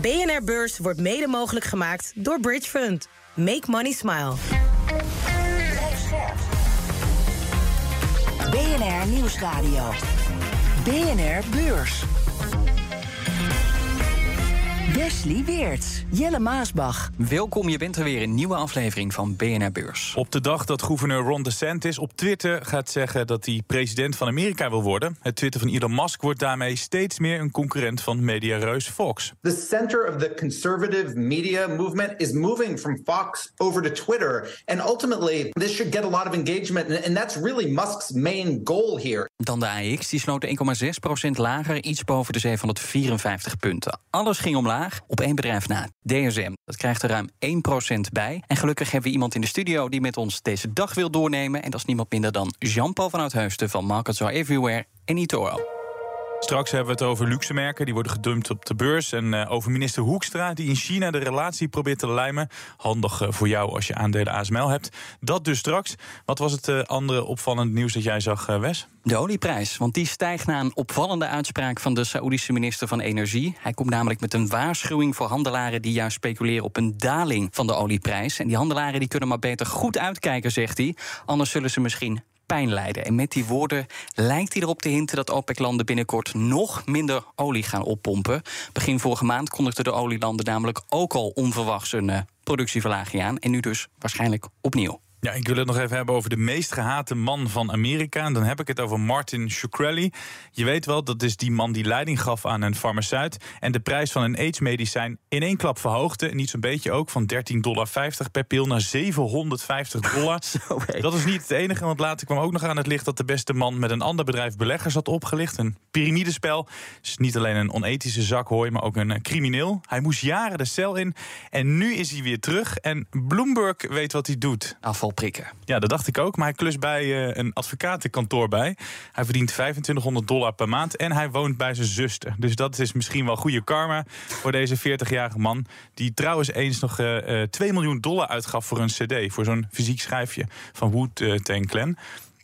BNR Beurs wordt mede mogelijk gemaakt door Bridge Fund. Make money smile. BNR Nieuwsradio. BNR Beurs. Wesley Weerts, Jelle Maasbach. Welkom, je bent er weer een nieuwe aflevering van BNR Beurs. Op de dag dat gouverneur Ron DeSantis op Twitter gaat zeggen dat hij president van Amerika wil worden. Het Twitter van Elon Musk wordt daarmee steeds meer een concurrent van mediareus Fox. The center of the conservative media movement is moving from Fox over to Twitter. And ultimately, this should get a lot of engagement. And that's really Musk's main goal here. Dan de AX, die sloot 1,6% lager, iets boven de 754 punten. Alles ging omlaag op één bedrijf na, DSM. Dat krijgt er ruim 1% bij. En gelukkig hebben we iemand in de studio die met ons deze dag wil doornemen. En dat is niemand minder dan Jean-Paul van Oudheusden van Markets Are Everywhere en eToro. Straks hebben we het over luxe merken, die worden gedumpt op de beurs. En uh, over minister Hoekstra, die in China de relatie probeert te lijmen. Handig uh, voor jou als je aandelen ASML hebt. Dat dus straks. Wat was het uh, andere opvallend nieuws dat jij zag, Wes? De olieprijs, want die stijgt na een opvallende uitspraak van de Saoedische minister van Energie. Hij komt namelijk met een waarschuwing voor handelaren die juist speculeren op een daling van de olieprijs. En die handelaren die kunnen maar beter goed uitkijken, zegt hij. Anders zullen ze misschien pijn. En met die woorden lijkt hij erop te hinten dat OPEC-landen binnenkort nog minder olie gaan oppompen. Begin vorige maand kondigden de olielanden namelijk ook al onverwachts een uh, productieverlaging aan. En nu dus waarschijnlijk opnieuw. Ja, ik wil het nog even hebben over de meest gehate man van Amerika. En dan heb ik het over Martin Shkreli. Je weet wel, dat is die man die leiding gaf aan een farmaceut. En de prijs van een AIDS-medicijn in één klap verhoogde. Niet zo'n beetje ook, van 13,50 dollar per pil naar 750 dollar. dat is niet het enige, want later kwam ook nog aan het licht... dat de beste man met een ander bedrijf beleggers had opgelicht. Een piramidespel. Dus niet alleen een onethische zakhooi, maar ook een eh, crimineel. Hij moest jaren de cel in. En nu is hij weer terug. En Bloomberg weet wat hij doet. Afval prikken. Ja, dat dacht ik ook. Maar hij klust bij uh, een advocatenkantoor bij. Hij verdient 2500 dollar per maand en hij woont bij zijn zuster. Dus dat is misschien wel goede karma voor deze 40-jarige man. Die trouwens eens nog uh, uh, 2 miljoen dollar uitgaf voor een cd. Voor zo'n fysiek schijfje van Wood uh, Clan.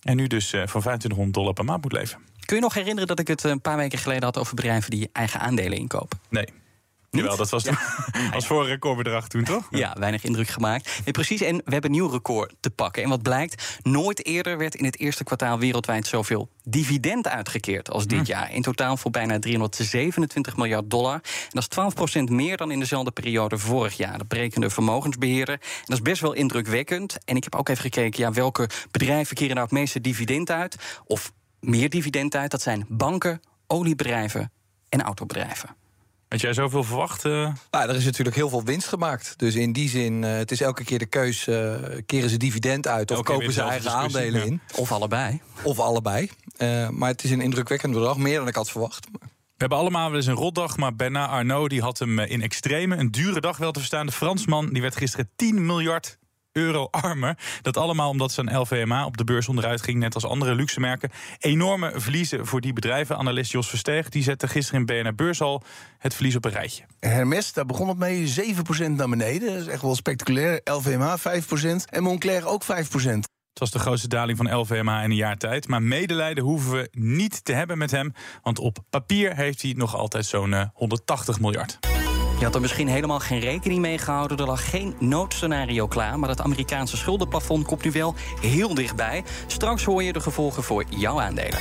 En nu dus van 2500 dollar per maand moet leven. Kun je nog herinneren dat ik het een paar weken geleden had over bedrijven die eigen aandelen inkopen? Nee. Jawel, dat was, ja. als voor een recordbedrag toen, toch? Ja, weinig indruk gemaakt. Nee, precies, en we hebben een nieuw record te pakken. En wat blijkt, nooit eerder werd in het eerste kwartaal wereldwijd zoveel dividend uitgekeerd als dit hm. jaar. In totaal voor bijna 327 miljard dollar. En dat is 12% meer dan in dezelfde periode vorig jaar. Dat berekende vermogensbeheerder. En dat is best wel indrukwekkend. En ik heb ook even gekeken, ja, welke bedrijven keren nou het meeste dividend uit? Of meer dividend uit? Dat zijn banken, oliebedrijven en autobedrijven. Had jij zoveel verwacht? Uh... Nou, er is natuurlijk heel veel winst gemaakt. Dus in die zin, uh, het is elke keer de keus... Uh, keren ze dividend uit of elke kopen ze eigen aandelen in. Of allebei. Of allebei. maar het is een indrukwekkend bedrag, meer dan ik had verwacht. We hebben allemaal wel eens een rotdag, maar Bernard Arnault die had hem in extreme. Een dure dag wel te verstaan. De Fransman die werd gisteren 10 miljard euro armer. Dat allemaal omdat zijn LVMA op de beurs onderuit ging, net als andere luxe merken. Enorme verliezen voor die bedrijven. Analist Jos Versteeg die zette gisteren in BNR Beurs al het verlies op een rijtje. Hermes, daar begon het mee 7% naar beneden. Dat is echt wel spectaculair. LVMA 5% en Moncler ook 5%. Het was de grootste daling van LVMA in een jaar tijd. Maar medelijden hoeven we niet te hebben met hem. Want op papier heeft hij nog altijd zo'n 180 miljard. Je had er misschien helemaal geen rekening mee gehouden. Er lag geen noodscenario klaar. Maar het Amerikaanse schuldenplafond komt nu wel heel dichtbij. Straks hoor je de gevolgen voor jouw aandelen.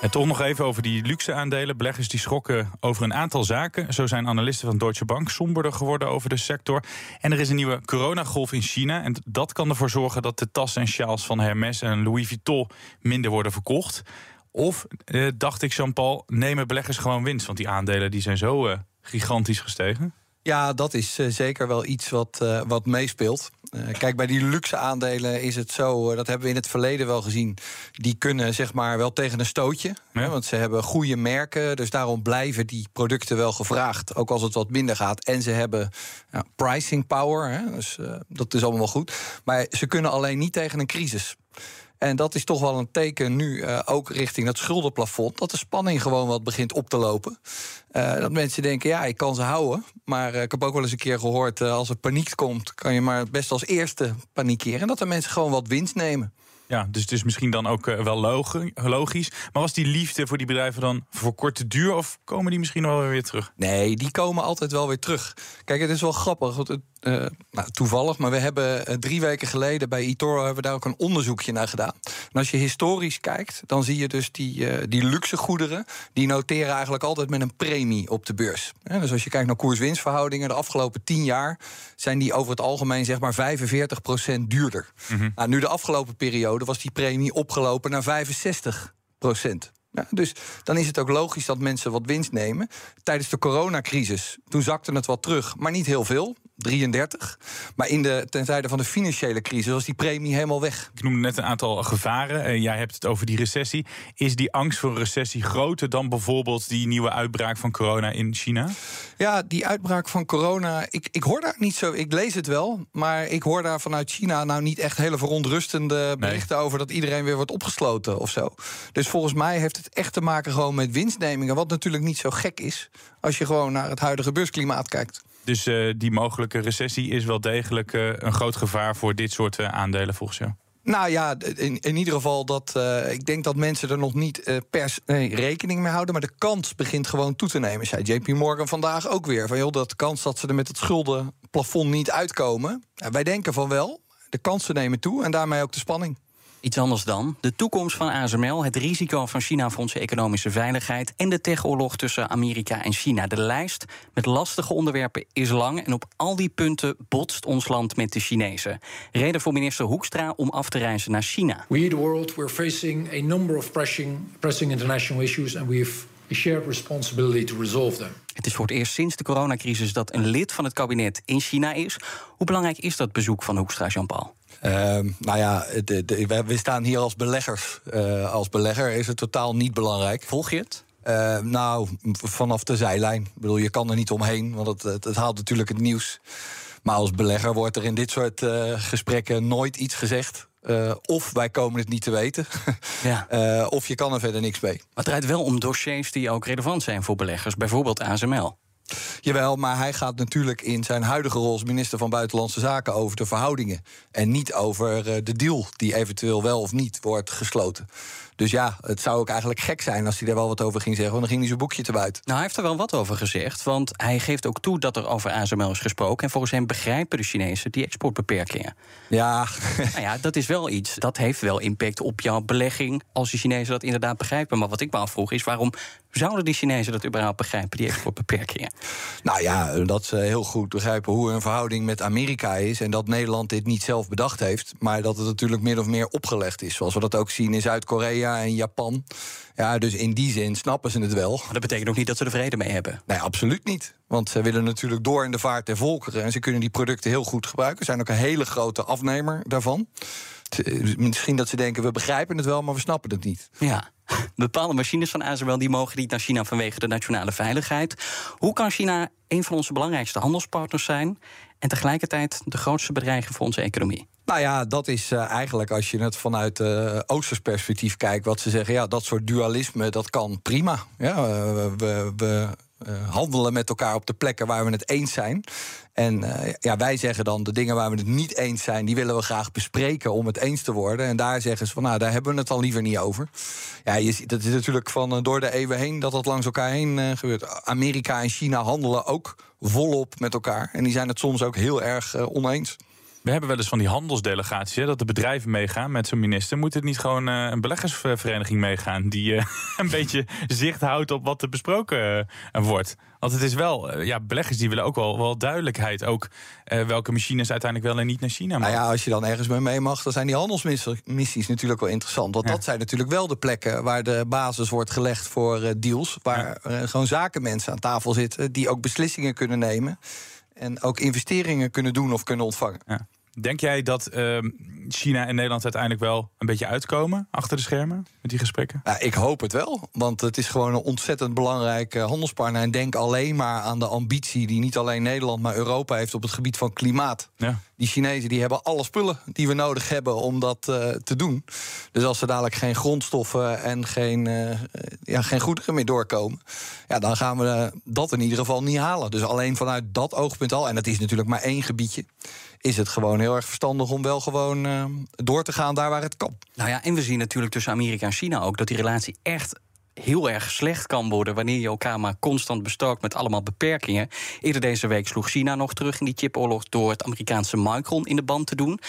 En toch nog even over die luxe aandelen. Beleggers die schrokken over een aantal zaken. Zo zijn analisten van Deutsche Bank somberder geworden over de sector. En er is een nieuwe coronagolf in China. En dat kan ervoor zorgen dat de tassen en sjaals van Hermes en Louis Vuitton minder worden verkocht. Of, eh, dacht ik Jean-Paul, nemen beleggers gewoon winst? Want die aandelen die zijn zo eh, gigantisch gestegen. Ja, dat is uh, zeker wel iets wat, uh, wat meespeelt. Uh, kijk, bij die luxe aandelen is het zo, dat hebben we in het verleden wel gezien. Die kunnen zeg maar wel tegen een stootje. Ja. Hè, want ze hebben goede merken, dus daarom blijven die producten wel gevraagd. Ook als het wat minder gaat. En ze hebben ja, pricing power, hè, dus dat is allemaal wel goed. Maar ze kunnen alleen niet tegen een crisis. En dat is toch wel een teken nu uh, ook richting dat schuldenplafond. Dat de spanning gewoon wat begint op te lopen. Uh, dat mensen denken, ja, ik kan ze houden. Maar uh, ik heb ook wel eens een keer gehoord, als er paniek komt, kan je maar best als eerste panikeren. En dat de mensen gewoon wat winst nemen. Ja, dus het is misschien dan ook wel logisch. Maar was die liefde voor die bedrijven dan voor korte duur... of komen die misschien wel weer terug? Nee, die komen altijd wel weer terug. Kijk, het is wel grappig. Het, uh, nou, toevallig, maar we hebben uh, drie weken geleden bij eToro hebben we daar ook een onderzoekje naar gedaan. En als je historisch kijkt, dan zie je dus die, uh, die luxe goederen, die noteren eigenlijk altijd met een premie op de beurs. Dus als je kijkt naar koers-winstverhoudingen, de afgelopen tien jaar zijn die over het algemeen zeg maar 45% duurder. Mm -hmm. nou, nu de afgelopen periode was die premie opgelopen naar 65%. Ja, dus dan is het ook logisch dat mensen wat winst nemen. Tijdens de coronacrisis, toen zakte het wat terug, maar niet heel veel. 33. Maar in de, ten tijde van de financiële crisis was die premie helemaal weg. Ik noemde net een aantal gevaren. En jij hebt het over die recessie. Is die angst voor een recessie groter dan bijvoorbeeld die nieuwe uitbraak van corona in China? Ja, die uitbraak van corona. Ik, ik hoor daar niet zo. Ik lees het wel. Maar ik hoor daar vanuit China nou niet echt hele verontrustende berichten nee. over dat iedereen weer wordt opgesloten of zo. Dus volgens mij heeft het echt te maken gewoon met winstnemingen. Wat natuurlijk niet zo gek is als je gewoon naar het huidige beursklimaat kijkt. Dus uh, die mogelijke recessie is wel degelijk uh, een groot gevaar voor dit soort uh, aandelen volgens jou? Nou ja, in, in ieder geval dat ik denk dat mensen er nog niet per nee, rekening mee houden. Maar de kans begint gewoon toe te nemen. Zei JP Morgan vandaag ook weer. Van, joh, dat kans dat ze er met het schuldenplafond niet uitkomen. wij denken van wel. De kansen nemen toe en daarmee ook de spanning. Iets anders dan. De toekomst van ASML, het risico van China voor onze economische veiligheid en de techoorlog tussen Amerika en China. De lijst met lastige onderwerpen is lang en op al die punten botst ons land met de Chinezen. Reden voor minister Hoekstra om af te reizen naar China. We the world we're facing a number of pressing, pressing international issues and we've a shared responsibility to resolve them. Het is voor het eerst sinds de coronacrisis dat een lid van het kabinet in China is. Hoe belangrijk is dat bezoek van Hoekstra, Jean-Paul? Uh, nou ja, de, de, we staan hier als beleggers. Uh, als belegger is het totaal niet belangrijk. Volg je het? Uh, nou, vanaf de zijlijn. Ik bedoel, je kan er niet omheen, want het, het, het haalt natuurlijk het nieuws. Maar als belegger wordt er in dit soort uh, gesprekken nooit iets gezegd. Uh, of wij komen het niet te weten. Ja. uh, of je kan er verder niks mee. Maar het draait wel om dossiers die ook relevant zijn voor beleggers. Bijvoorbeeld ASML. Jawel, maar hij gaat natuurlijk in zijn huidige rol als minister van Buitenlandse Zaken over de verhoudingen. En niet over uh, de deal die eventueel wel of niet wordt gesloten. Dus ja, het zou ook eigenlijk gek zijn als hij daar wel wat over ging zeggen. Want dan ging hij zijn boekje te buiten. Nou, hij heeft er wel wat over gezegd. Want hij geeft ook toe dat er over ASML is gesproken. En volgens hem begrijpen de Chinezen die exportbeperkingen. Ja. Nou ja, dat is wel iets. Dat heeft wel impact op jouw belegging. Als de Chinezen dat inderdaad begrijpen. Maar wat ik me afvroeg is waarom zouden die Chinezen dat überhaupt begrijpen, die exportbeperkingen? Nou ja, dat ze heel goed begrijpen hoe een verhouding met Amerika is. En dat Nederland dit niet zelf bedacht heeft. Maar dat het natuurlijk min of meer opgelegd is. Zoals we dat ook zien in Zuid-Korea en Japan. Ja, dus in die zin snappen ze het wel. Maar dat betekent ook niet dat ze er vrede mee hebben. Nee, absoluut niet. Want ze willen natuurlijk door in de vaart der volkeren. En ze kunnen die producten heel goed gebruiken. Ze zijn ook een hele grote afnemer daarvan. Misschien dat ze denken, we begrijpen het wel, maar we snappen het niet. Ja. Bepaalde machines van ASML die mogen niet naar China vanwege de nationale veiligheid. Hoe kan China een van onze belangrijkste handelspartners zijn en tegelijkertijd de grootste bedreiging voor onze economie? Nou ja, dat is uh, eigenlijk als je het vanuit uh, Oosters perspectief kijkt, wat ze zeggen, ja, dat soort dualisme, dat kan prima. Ja, uh, we, we handelen met elkaar op de plekken waar we het eens zijn. En uh, ja, wij zeggen dan de dingen waar we het niet eens zijn, die willen we graag bespreken om het eens te worden. En daar zeggen ze van, nou, daar hebben we het dan liever niet over. Ja, dat is natuurlijk van uh, door de eeuwen heen dat dat langs elkaar heen gebeurt. Amerika en China handelen ook volop met elkaar. En die zijn het soms ook heel erg oneens. We hebben wel eens van die handelsdelegaties, hè, dat de bedrijven meegaan met zo'n minister. Moet het niet gewoon uh, een beleggersvereniging meegaan die uh, een beetje zicht houdt op wat er besproken uh, wordt? Want het is wel, ja, beleggers die willen ook wel, wel duidelijkheid. Ook welke machines uiteindelijk wel en niet naar China mogen. Nou ja, als je dan ergens mee mee mag, dan zijn die handelsmissies natuurlijk wel interessant. Want ja. dat zijn natuurlijk wel de plekken waar de basis wordt gelegd voor deals. Waar ja. gewoon zakenmensen aan tafel zitten die ook beslissingen kunnen nemen. En ook investeringen kunnen doen of kunnen ontvangen. Ja. Denk jij dat uh, China en Nederland uiteindelijk wel een beetje uitkomen achter de schermen met die gesprekken? Ja, ik hoop het wel, want het is gewoon een ontzettend belangrijke handelspartner. En denk alleen maar aan de ambitie die niet alleen Nederland, maar Europa heeft op het gebied van klimaat. Ja. Die Chinezen die hebben alle spullen die we nodig hebben om dat uh, te doen. Dus als er dadelijk geen grondstoffen en geen, uh, ja, geen goederen meer doorkomen, ja, dan gaan we dat in ieder geval niet halen. Dus alleen vanuit dat oogpunt al, en dat is natuurlijk maar één gebiedje is het gewoon heel erg verstandig om wel gewoon uh, door te gaan daar waar het kan. Nou ja, en we zien natuurlijk tussen Amerika en China ook dat die relatie echt heel erg slecht kan worden wanneer je elkaar maar constant bestookt met allemaal beperkingen. Eerder deze week sloeg China nog terug in die chipoorlog door het Amerikaanse Micron in de band te doen.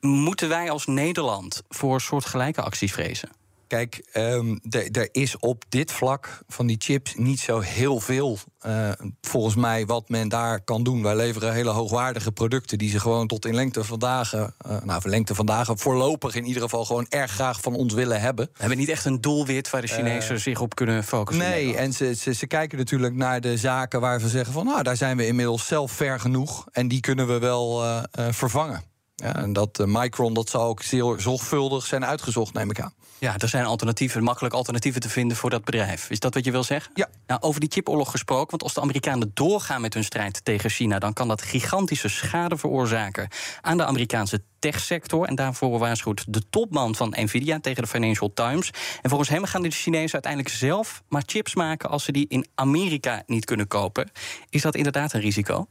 Moeten wij als Nederland voor soortgelijke acties vrezen? Kijk, um, er is op dit vlak van die chips niet zo heel veel, uh, volgens mij, wat men daar kan doen. Wij leveren hele hoogwaardige producten die ze gewoon tot in lengte van dagen, uh, nou, voor lengte van dagen, voorlopig in ieder geval gewoon erg graag van ons willen hebben. We hebben niet echt een doelwit waar de Chinezen uh, zich op kunnen focussen. Nee, en ze, ze, ze, kijken natuurlijk naar de zaken waar ze zeggen van, nou, daar zijn we inmiddels zelf ver genoeg en die kunnen we wel vervangen. Ja, en dat Micron, dat zal ook zeer zorgvuldig zijn uitgezocht, neem ik aan. Ja, er zijn alternatieven, makkelijk alternatieven te vinden voor dat bedrijf. Is dat wat je wil zeggen? Ja. Nou, over die chipoorlog gesproken, want als de Amerikanen doorgaan met hun strijd tegen China, dan kan dat gigantische schade veroorzaken aan de Amerikaanse techsector. En daarvoor waarschuwt de topman van Nvidia tegen de Financial Times. En volgens hem gaan de Chinezen uiteindelijk zelf maar chips maken als ze die in Amerika niet kunnen kopen. Is dat inderdaad een risico?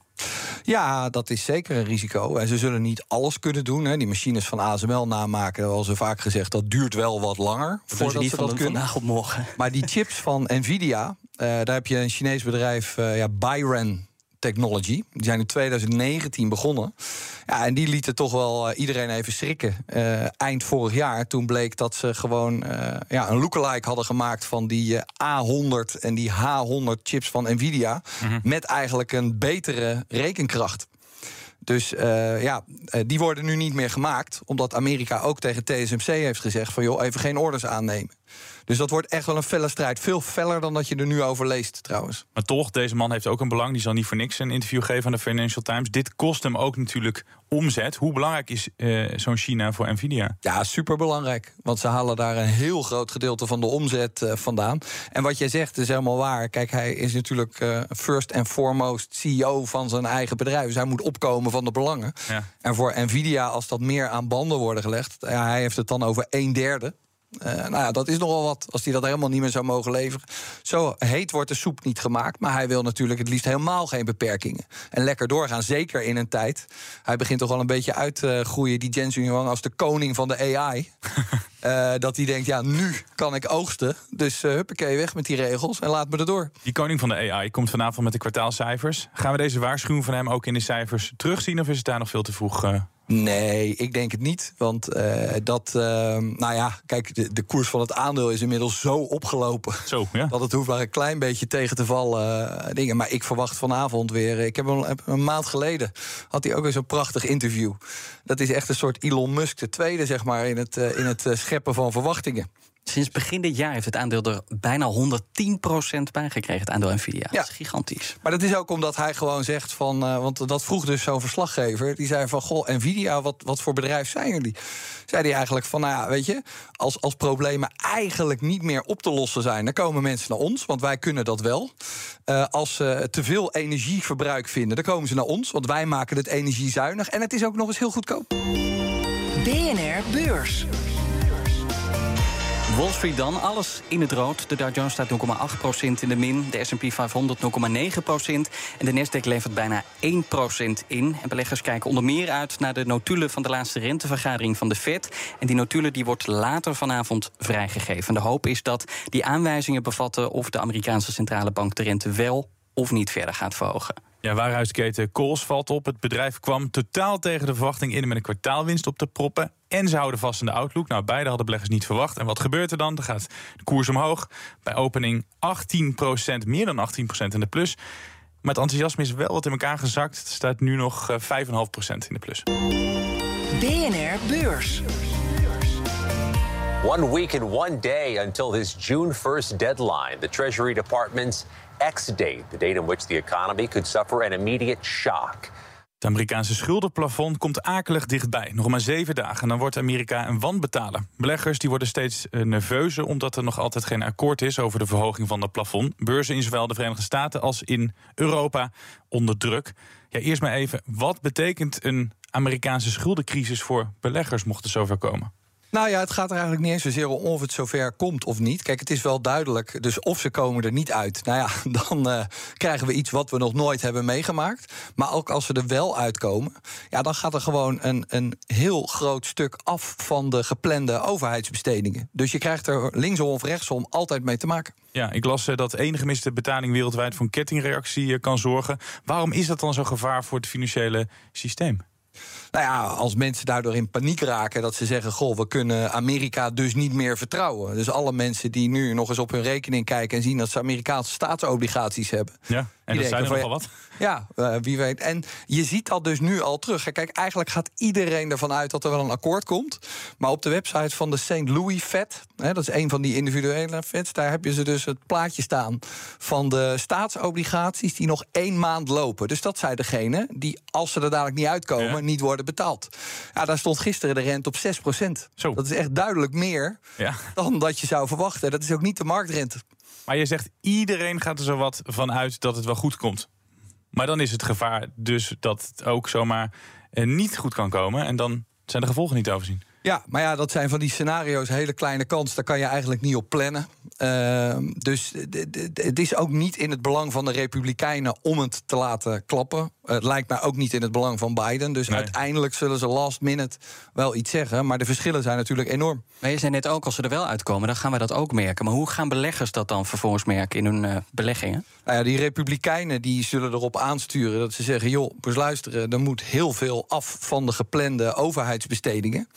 Ja, dat is zeker een risico. En ze zullen niet alles kunnen doen. Hè. Die machines van ASML namaken, zoals ze vaak gezegd, dat duurt wel wat langer. Dat voordat ze dat kunnen. vandaag op morgen. Maar die chips van Nvidia, uh, daar heb je een Chinees bedrijf, uh, ja, Byren Technology. Die zijn in 2019 begonnen. Ja, en die lieten toch wel uh, iedereen even schrikken. Uh, eind vorig jaar, toen bleek dat ze gewoon uh, ja, een lookalike hadden gemaakt van die A100 en die H100 chips van Nvidia. Mm -hmm. Met eigenlijk een betere rekenkracht. Dus uh, ja, die worden nu niet meer gemaakt. Omdat Amerika ook tegen TSMC heeft gezegd: van joh, even geen orders aannemen. Dus dat wordt echt wel een felle strijd. Veel feller dan dat je er nu over leest, trouwens. Maar toch, deze man heeft ook een belang. Die zal niet voor niks een interview geven aan de Financial Times. Dit kost hem ook natuurlijk omzet. Hoe belangrijk is uh, zo'n China voor Nvidia? Ja, superbelangrijk. Want ze halen daar een heel groot gedeelte van de omzet uh, vandaan. En wat jij zegt is helemaal waar. Kijk, hij is natuurlijk uh, first and foremost CEO van zijn eigen bedrijf. Dus hij moet opkomen van de belangen. Ja. En voor Nvidia, als dat meer aan banden worden gelegd... Ja, hij heeft het dan over een derde uh, nou ja, dat is nogal wat als hij dat helemaal niet meer zou mogen leveren. Zo heet wordt de soep niet gemaakt. Maar hij wil natuurlijk het liefst helemaal geen beperkingen. En lekker doorgaan, zeker in een tijd. Hij begint toch wel een beetje uit te groeien, die Jensen Huang, als de koning van de AI. uh, dat hij denkt, ja, nu kan ik oogsten. Dus uh, huppakee, weg met die regels en laat me erdoor. Die koning van de AI komt vanavond met de kwartaalcijfers. Gaan we deze waarschuwing van hem ook in de cijfers terugzien? Of is het daar nog veel te vroeg Nee, ik denk het niet. Want uh, dat, uh, nou ja, kijk, de, de, koers van het aandeel is inmiddels zo opgelopen. Zo, ja. Dat het hoeft maar een klein beetje tegen te vallen. Uh, dingen. Maar ik verwacht vanavond weer. Ik heb een, een maand geleden had hij ook weer zo'n prachtig interview. Dat is echt een soort Elon Musk, de tweede, zeg maar, in het, in het scheppen van verwachtingen. Sinds begin dit jaar heeft het aandeel er bijna 110% bij gekregen, het aandeel Nvidia. Ja. Dat is gigantisch. Maar dat is ook omdat hij gewoon zegt van... Uh, want dat vroeg dus zo'n verslaggever. Die zei van, goh, Nvidia, wat, wat voor bedrijf zijn jullie? Zei hij eigenlijk van, nou ja, weet je... Als, als problemen eigenlijk niet meer op te lossen zijn... dan komen mensen naar ons, want wij kunnen dat wel. Uh, als ze te veel energieverbruik vinden, dan komen ze naar ons... want wij maken het energiezuinig. En het is ook nog eens heel goedkoop. BNR Beurs. Wall Street dan, alles in het rood. De Dow Jones staat 0,8% in de min. De S&P 500 0,9%. En de Nasdaq levert bijna 1% in. En beleggers kijken onder meer uit naar de notulen... van de laatste rentevergadering van de Fed. En die notulen die wordt later vanavond vrijgegeven. De hoop is dat die aanwijzingen bevatten... of de Amerikaanse centrale bank de rente wel of niet verder gaat verhogen. Ja, warenhuisketen Kools valt op. Het bedrijf kwam totaal tegen de verwachting in met een kwartaalwinst op te proppen. En ze houden vast in de outlook. Nou, beide hadden beleggers niet verwacht. En wat gebeurt er dan? Dan gaat de koers omhoog. Bij opening 18%, meer dan 18% in de plus. Maar het enthousiasme is wel wat in elkaar gezakt. Het staat nu nog 5,5% in de plus. BNR Beurs. One week and one day until this June 1st deadline. The Treasury Department's X-date, the date in which the economy could suffer an immediate shock. Het Amerikaanse schuldenplafond komt akelig dichtbij. Nog maar zeven dagen en dan wordt Amerika een wanbetaler. Beleggers die worden steeds uh, nerveuzer omdat er nog altijd geen akkoord is over de verhoging van het plafond. Beurzen in zowel de Verenigde Staten als in Europa onder druk. Ja, eerst maar even, wat betekent een Amerikaanse schuldencrisis voor beleggers mocht het zover komen? Nou ja, het gaat er eigenlijk niet eens zozeer om of het zover komt of niet. Kijk, het is wel duidelijk. Dus of ze komen er niet uit. Nou ja, dan uh, krijgen we iets wat we nog nooit hebben meegemaakt. Maar ook als ze er wel uitkomen, ja, dan gaat er gewoon een, een heel groot stuk af van de geplande overheidsbestedingen. Dus je krijgt er linksom of rechtsom altijd mee te maken. Ja, ik las uh, dat enige gemiste betaling wereldwijd voor een kettingreactie uh, kan zorgen. Waarom is dat dan zo'n gevaar voor het financiële systeem? Nou ja, als mensen daardoor in paniek raken, dat ze zeggen: Goh, we kunnen Amerika dus niet meer vertrouwen. Dus alle mensen die nu nog eens op hun rekening kijken en zien dat ze Amerikaanse staatsobligaties hebben. Ja, en dat zijn er nogal wat. Ja, uh, wie weet. En je ziet dat dus nu al terug. Kijk, eigenlijk gaat iedereen ervan uit dat er wel een akkoord komt. Maar op de website van de St. Louis Fed, hè, dat is een van die individuele Feds, daar heb je ze dus het plaatje staan van de staatsobligaties die nog één maand lopen. Dus dat zijn degene die, als ze er dadelijk niet uitkomen, ja. Niet worden betaald. Ja, daar stond gisteren de rente op 6 Zo. Dat is echt duidelijk meer ja. dan dat je zou verwachten. Dat is ook niet de marktrente. Maar je zegt iedereen gaat er zo wat van uit dat het wel goed komt. Maar dan is het gevaar dus dat het ook zomaar niet goed kan komen. En dan zijn de gevolgen niet te overzien. Ja, maar ja, dat zijn van die scenario's hele kleine kans. Daar kan je eigenlijk niet op plannen. Uh, dus het is ook niet in het belang van de Republikeinen om het te laten klappen. Het lijkt mij ook niet in het belang van Biden. Dus nee. uiteindelijk zullen ze last minute wel iets zeggen. Maar de verschillen zijn natuurlijk enorm. Maar je zei net ook, als ze er wel uitkomen, dan gaan we dat ook merken. Maar hoe gaan beleggers dat dan vervolgens merken in hun uh, beleggingen? Nou ja, die Republikeinen die zullen erop aansturen dat ze zeggen: joh, dus luisteren, er moet heel veel af van de geplande overheidsbestedingen.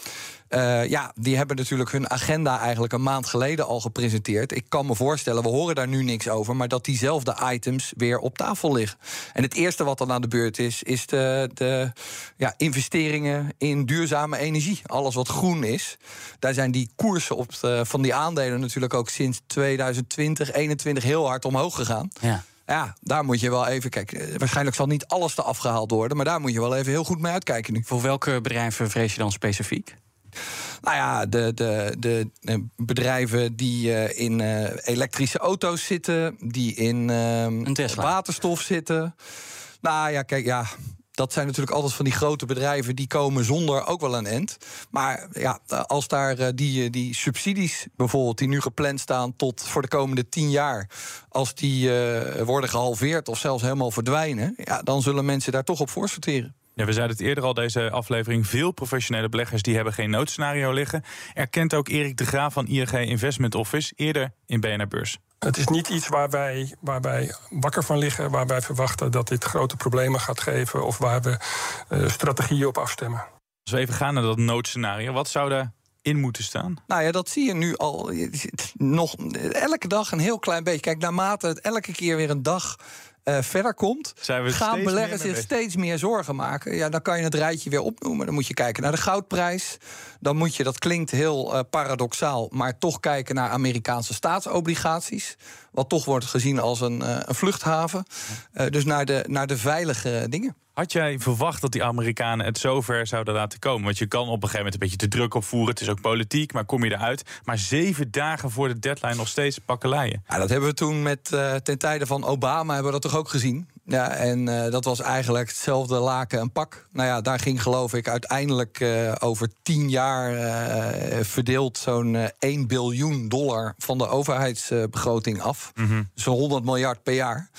Uh, ja, die hebben natuurlijk hun agenda eigenlijk een maand geleden al gepresenteerd. Ik kan me voorstellen, we horen daar nu niks over, maar dat diezelfde items weer op tafel liggen. En het eerste wat dan aan de beurt is, is de, de ja, investeringen in duurzame energie. Alles wat groen is. Daar zijn die koersen op de, van die aandelen natuurlijk ook sinds 2020, 2021 heel hard omhoog gegaan. Ja. Ja, daar moet je wel even kijken. Waarschijnlijk zal niet alles te afgehaald worden, maar daar moet je wel even heel goed mee uitkijken nu. Voor welke bedrijven vrees je dan specifiek? Nou ja, de, de, de bedrijven die uh, in uh, elektrische auto's zitten, die in uh, waterstof zitten. Nou ja, kijk, ja, dat zijn natuurlijk altijd van die grote bedrijven die komen zonder ook wel een end. Maar ja, als daar die, die subsidies bijvoorbeeld, die nu gepland staan tot voor de komende tien jaar, als die uh, worden gehalveerd of zelfs helemaal verdwijnen, ja, dan zullen mensen daar toch op voor sorteren. Ja, we zeiden het eerder al, deze aflevering. Veel professionele beleggers die hebben geen noodscenario liggen. Erkent ook Erik de Graaf van ING Investment Office eerder in BNR Beurs. Het is niet iets waar wij, waar wij wakker van liggen, waar wij verwachten dat dit grote problemen gaat geven of waar we uh, strategieën op afstemmen. Als we even gaan naar dat noodscenario, wat zou er in moeten staan? Nou ja, dat zie je nu al. Nog elke dag een heel klein beetje. Kijk, naarmate het elke keer weer een dag uh, verder komt, gaan beleggers zich steeds meer zorgen maken. Ja, dan kan je het rijtje weer opnoemen. Dan moet je kijken naar de goudprijs. Dan moet je, dat klinkt heel uh, paradoxaal, maar toch kijken naar Amerikaanse staatsobligaties. Wat toch wordt gezien als een, uh, een vluchthaven. dus naar de, naar de veilige dingen. Had jij verwacht dat die Amerikanen het zover zouden laten komen? Want je kan op een gegeven moment een beetje te druk opvoeren. Het is ook politiek, maar kom je eruit? Maar zeven dagen voor de deadline nog steeds pakkeleien. Ja, dat hebben we toen met, uh, ten tijde van Obama hebben we dat toch ook gezien. Ja, en uh, dat was eigenlijk hetzelfde laken en pak. Nou ja, daar ging geloof ik uiteindelijk uh, over tien jaar verdeeld zo'n 1 biljoen dollar van de overheidsbegroting af. Mm -hmm. Zo'n 100 miljard per jaar.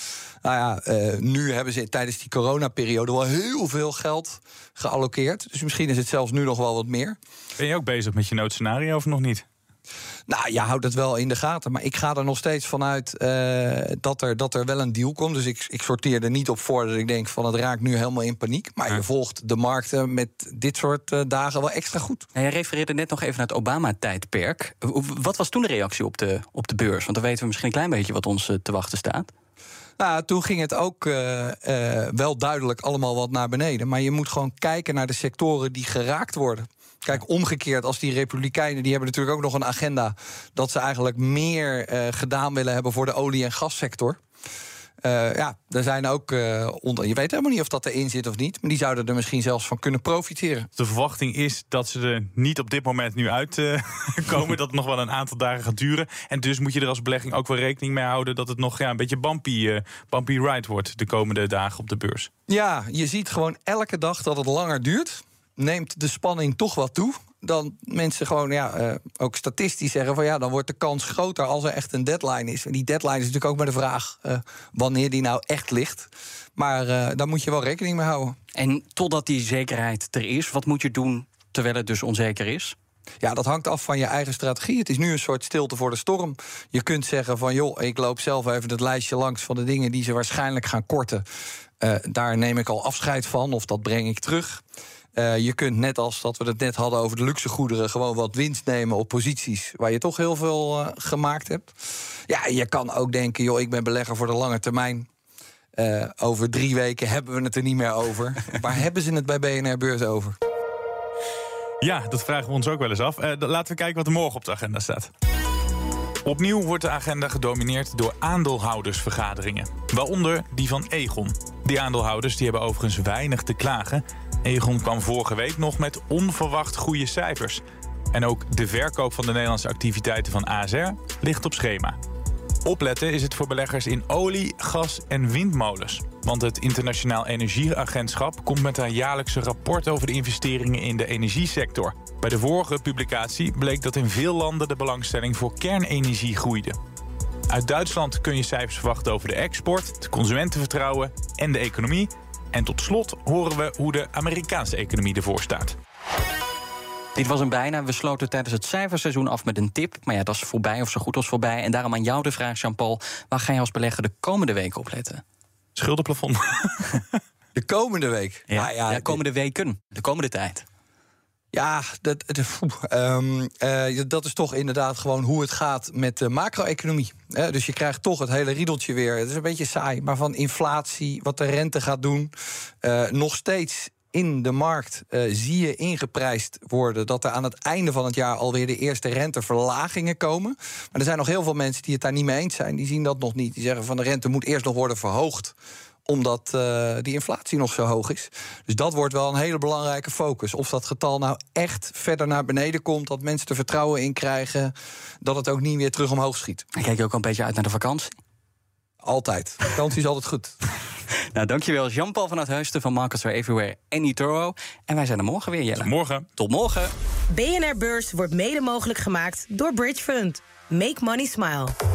Nou ja, nu hebben ze tijdens die coronaperiode wel heel veel geld gealloceerd. Dus misschien is het zelfs nu nog wel wat meer. Ben je ook bezig met je noodscenario of nog niet? Nou, je houdt het wel in de gaten. Maar ik ga er nog steeds vanuit uh, dat, er, dat er wel een deal komt. Dus ik, ik sorteer er niet op voor dat ik denk van het raakt nu helemaal in paniek. Maar je volgt de markten met dit soort uh, dagen wel extra goed. Nou, je refereerde net nog even naar het Obama-tijdperk. Wat was toen de reactie op de, op de beurs? Want dan weten we misschien een klein beetje wat ons uh, te wachten staat. Nou, toen ging het ook uh, uh, wel duidelijk allemaal wat naar beneden. Maar je moet gewoon kijken naar de sectoren die geraakt worden. Kijk, omgekeerd, als die Republikeinen, die hebben natuurlijk ook nog een agenda dat ze eigenlijk meer uh, gedaan willen hebben voor de olie- en gassector. Uh, ja, er zijn ook. Uh, onder, je weet helemaal niet of dat erin zit of niet. Maar die zouden er misschien zelfs van kunnen profiteren. De verwachting is dat ze er niet op dit moment nu uitkomen. Uh, dat het nog wel een aantal dagen gaat duren. En dus moet je er als belegging ook wel rekening mee houden dat het nog ja, een beetje bumpy, bumpy ride wordt de komende dagen op de beurs. Ja, je ziet gewoon elke dag dat het langer duurt. Neemt de spanning toch wat toe. Dan mensen gewoon, ja, uh, ook statistisch zeggen van ja, dan wordt de kans groter als er echt een deadline is. En die deadline is natuurlijk ook maar de vraag uh, wanneer die nou echt ligt. Maar uh, daar moet je wel rekening mee houden. En totdat die zekerheid er is, wat moet je doen terwijl het dus onzeker is? Ja, dat hangt af van je eigen strategie. Het is nu een soort stilte voor de storm. Je kunt zeggen van joh, ik loop zelf even het lijstje langs van de dingen die ze waarschijnlijk gaan korten. Uh, daar neem ik al afscheid van of dat breng ik terug. Uh, je kunt net als dat we het net hadden over de luxe goederen, gewoon wat winst nemen op posities waar je toch heel veel uh, gemaakt hebt. Ja, je kan ook denken, joh, ik ben belegger voor de lange termijn. Uh, over drie weken hebben we het er niet meer over. Waar hebben ze het bij BNR Beurs over? Ja, dat vragen we ons ook wel eens af. laten we kijken wat er morgen op de agenda staat. Opnieuw wordt de agenda gedomineerd door aandeelhoudersvergaderingen. Waaronder die van Egon. Die aandeelhouders die hebben overigens weinig te klagen. Egon kwam vorige week nog met onverwacht goede cijfers. En ook de verkoop van de Nederlandse activiteiten van ASR ligt op schema. Opletten is het voor beleggers in olie, gas en windmolens. Want het Internationaal Energieagentschap komt met een jaarlijkse rapport over de investeringen in de energiesector. Bij de vorige publicatie bleek dat in veel landen de belangstelling voor kernenergie groeide. Uit Duitsland kun je cijfers verwachten over de export, het consumentenvertrouwen en de economie. En tot slot horen we hoe de Amerikaanse economie ervoor staat. Dit was een bijna. We sloten tijdens het cijferseizoen af met een tip. Maar ja, dat is voorbij of zo goed als voorbij. En daarom aan jou de vraag, Jean-Paul. Waar ga je als belegger de komende weken op letten? Schuldenplafond. De komende week? Ja, nou ja, de komende weken. De komende tijd. Ja, dat, um, uh, dat is toch inderdaad gewoon hoe het gaat met de macro-economie. dus je krijgt toch het hele riedeltje weer. Het is een beetje saai, maar van inflatie, wat de rente gaat doen. Uh, nog steeds in de markt uh, zie je ingeprijsd worden dat er aan het einde van het jaar alweer de eerste renteverlagingen komen. Maar er zijn nog heel veel mensen die het daar niet mee eens zijn. Die zien dat nog niet. Die zeggen van de rente moet eerst nog worden verhoogd omdat uh, die inflatie nog zo hoog is. Dus dat wordt wel een hele belangrijke focus. Of dat getal nou echt verder naar beneden komt, dat mensen er vertrouwen in krijgen, dat het ook niet weer terug omhoog schiet. En kijk je ook een beetje uit naar de vakantie? Altijd. Vakantie is altijd goed. Nou, dankjewel Jean-Paul van het Huisten van Markets Are Everywhere en eToro. En wij zijn er morgen weer, Jelle. Tot morgen. Tot morgen. BNR Beurs wordt mede mogelijk gemaakt door Bridge Fund. Make money smile.